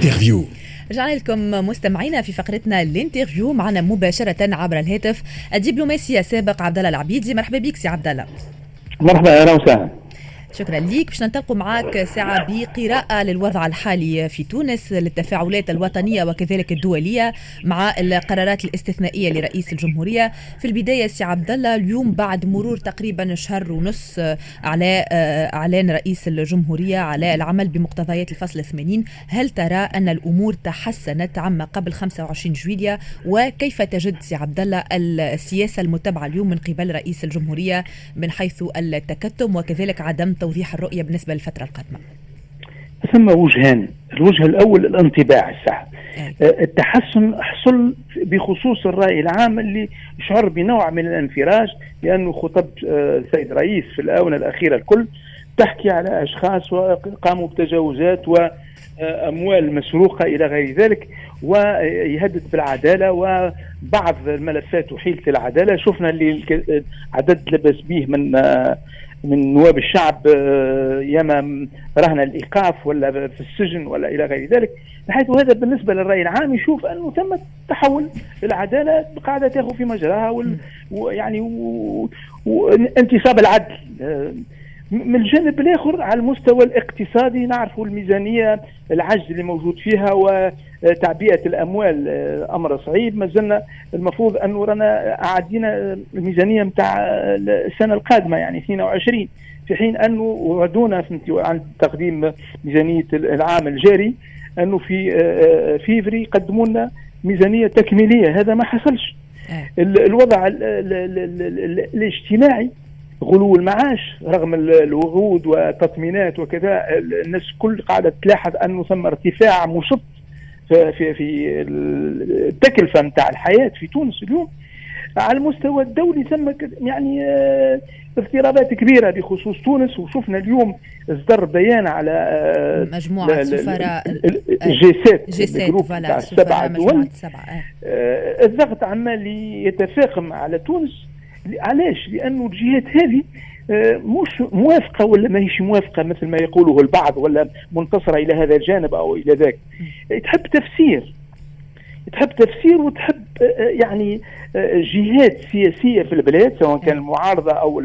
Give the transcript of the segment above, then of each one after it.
ال interview رجعنا لكم مستمعينا في فقرتنا ال interview معنا مباشرة عبر الهاتف الدبلوماسي السابق عبد الله العبيدي. مرحبا بك سي عبد الله. مرحبا أهلا وسهلا. شكرا ليك. باش ننطلقوا معك ساعة بقراءة للوضع الحالي في تونس للتفاعلات الوطنية وكذلك الدولية مع القرارات الاستثنائية لرئيس الجمهورية. في البداية سي عبد الله اليوم بعد مرور تقريبا شهر ونص على إعلان رئيس الجمهورية على العمل بمقتضيات الفصل 80 هل ترى أن الأمور تحسنت عما قبل 25 جويليا وكيف تجد سي عبد الله السياسة المتبعة اليوم من قبل رئيس الجمهورية من حيث التكتم وكذلك عدم توضيح الرؤية بالنسبة للفترة القادمة. ثم وجهان. الوجه الأول الانطباع الصح التحسن حصل بخصوص الرأي العام اللي شعر بنوع من الانفراج لأنه خطب السيد رئيس في الآونة الأخيرة الكل تحكي على أشخاص قاموا بتجاوزات وأموال مسروقة إلى غير ذلك ويهدد بالعدالة وبعض الملفات وحيلة العدالة. شفنا اللي عدد لبس به من من نواب الشعب ياما رهن الإيقاف ولا في السجن ولا إلى غير ذلك بحيث هذا بالنسبة للرأي العام يشوف أنه ثم تحول العداله قاعدة تاخذ في مجراها ويعني وانتصاب العدل. من الجانب الآخر على المستوى الاقتصادي نعرف الميزانية العجز اللي موجود فيها وتعبئه الأموال أمر صعيب. ما زلنا المفروض انه رانا عدينا الميزانية نتاع السنة القادمة يعني 22 في حين انه وعدونا عن تقديم ميزانية العام الجاري أنه في فيفري قدموا لنا ميزانية تكميلية. هذا ما حصلش. الوضع الاجتماعي غلو المعاش رغم الوعود والتطمينات وكذا الناس كل قاعدة تلاحظ أنه ثم ارتفاع مشط في, في, في التكلفة نتاع الحياة في تونس اليوم على المستوى الدولي ثم يعني اضطرابات كبيرة بخصوص تونس. وشفنا اليوم اصدر بيان على مجموعة سفراء G7 G7 سبعة دول الضغط عمال يتفاقم على تونس. علاش؟ لأنه الجهات هذه مش موافقة ولا ما هيش موافقة مثل ما يقوله البعض ولا منتصرة إلى هذا الجانب أو إلى ذاك. تحب تفسير. تحب تفسير وتحب يعني جهات سياسية في البلاد سواء كان المعارضة أو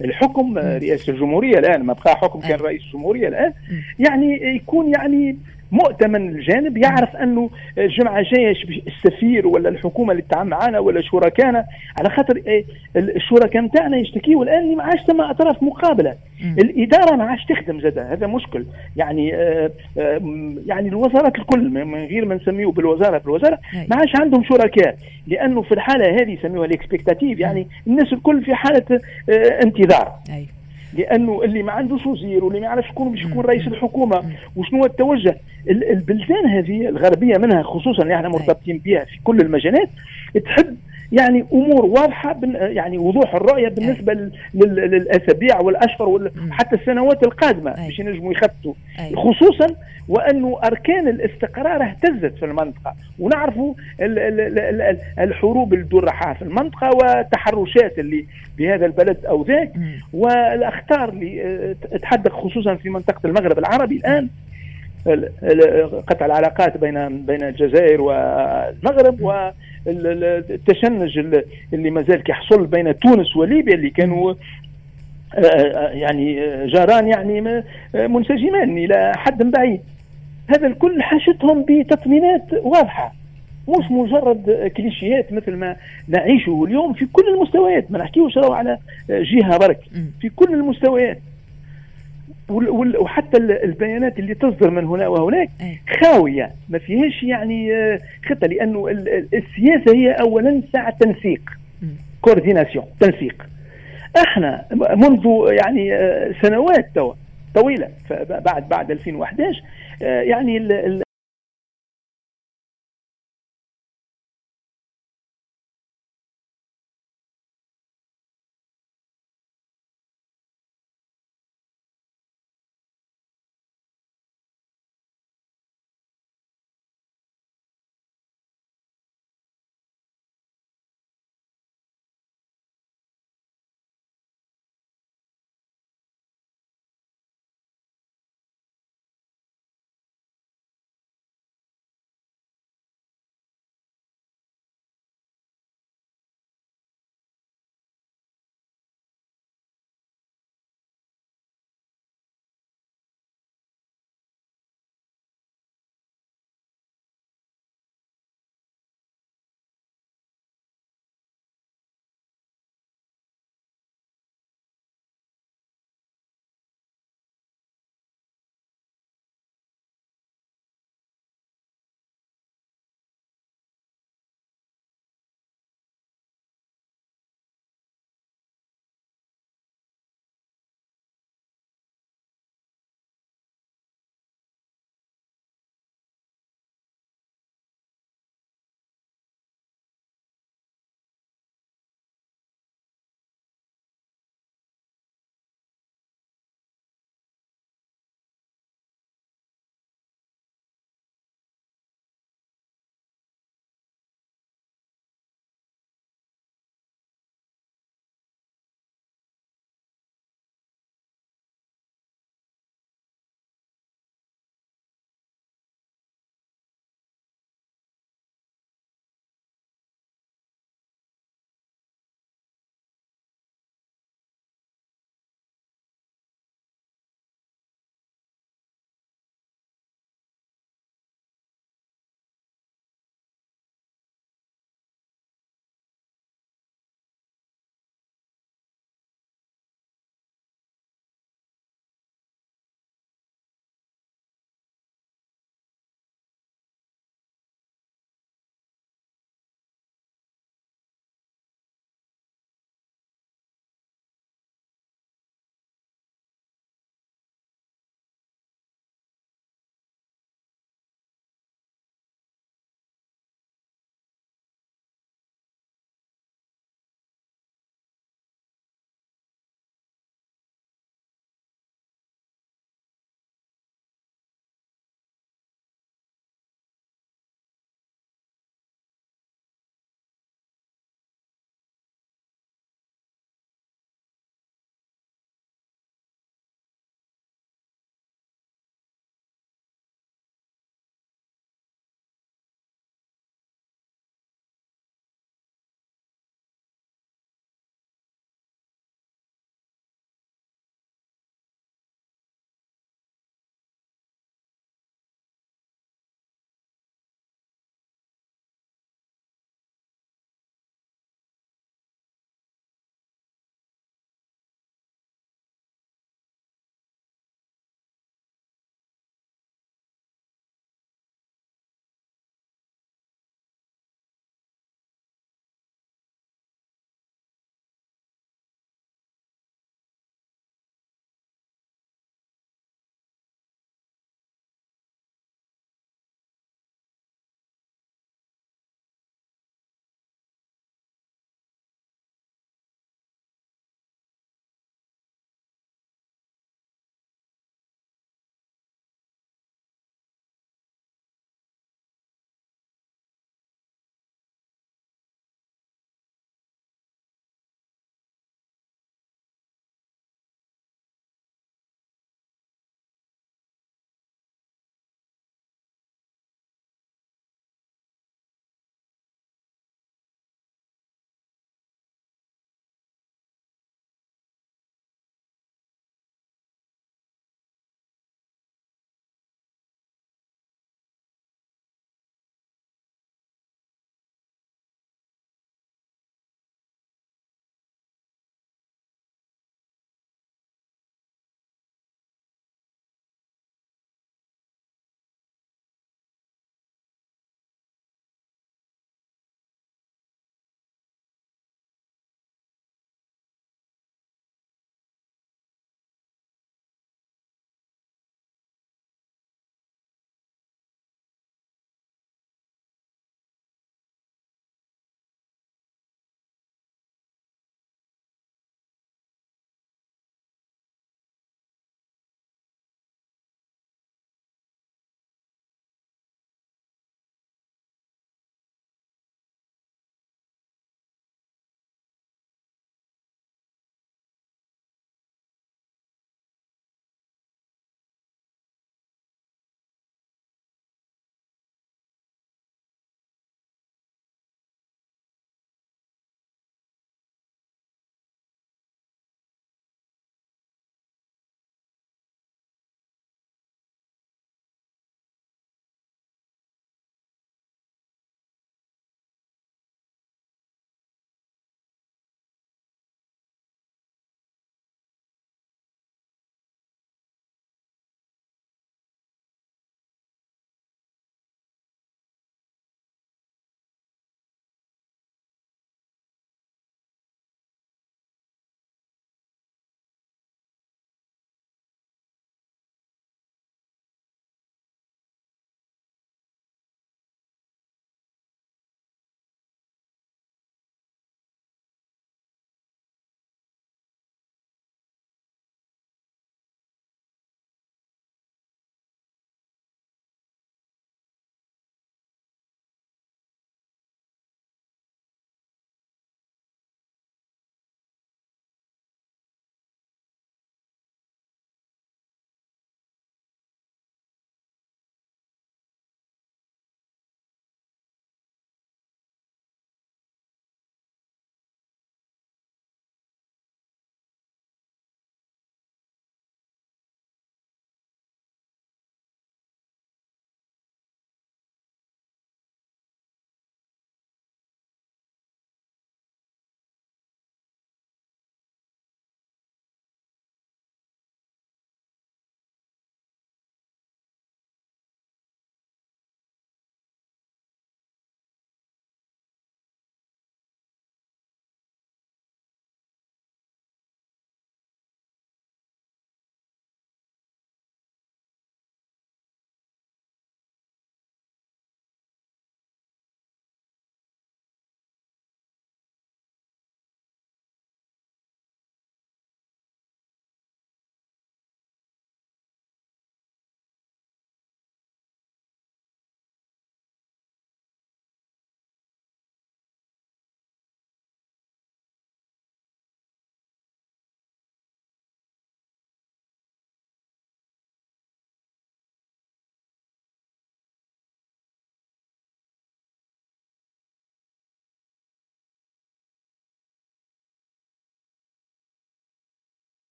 الحكم رئاسة الجمهورية الآن ما بقى حكم كان رئيس الجمهورية الآن. يعني يكون يعني مؤتمن الجانب يعرف أنه الجمعة جاية السفير ولا الحكومة اللي تعامل معنا ولا شركائنا على خاطر الشركاء نتاعنا يشتكيوا الآن ما عادش ثم أطراف مقابلة. الإدارة ما عادش تخدم زاد هذا مشكل. يعني آآ آآ يعني الوزارات الكل من غير ما نسميه بالوزارة بالوزارة ما عادش عندهم شركاء. لأنه في الحالة هذه يسموها الإكسبكتاتيف يعني الناس الكل في حالة انتظار. أي. لأنه اللي ما عندوش وزير واللي ما يعرفش شكون باش يكون رئيس الحكومة وشنو هو التوجه. البلدان هذه الغربية منها خصوصا اللي إحنا مرتبطين بها في كل المجالات تحب يعني أمور واضحة يعني وضوح الرؤية بالنسبة للأسابيع والأشهر وحتى السنوات القادمة باش ينجموا يخطوا. خصوصا وانه أركان الاستقرار اهتزت في المنطقة. ونعرفوا الحروب اللي تدور في المنطقة والتحرشات اللي بهذا البلد أو ذاك. والأخطار اللي تحدق خصوصا في منطقة المغرب العربي الآن. قطع العلاقات بين بين الجزائر والمغرب والتشنج اللي ما زال يحصل بين تونس وليبيا اللي كانوا يعني جاران يعني منسجمان إلى حد بعيد. هذا الكل حاشتهم بتطمينات واضحة. مش مجرد كليشيات مثل ما نعيشه اليوم في كل المستويات. ما نحكيوش على جهة برك. في كل المستويات. وحتى البيانات اللي تصدر من هنا وهناك خاوية ما فيهاش يعني خطة لأنه السياسة هي اولا ساعة تنسيق كورديناسيون تنسيق. إحنا منذ يعني سنوات توا طويلة بعد بعد 2011 يعني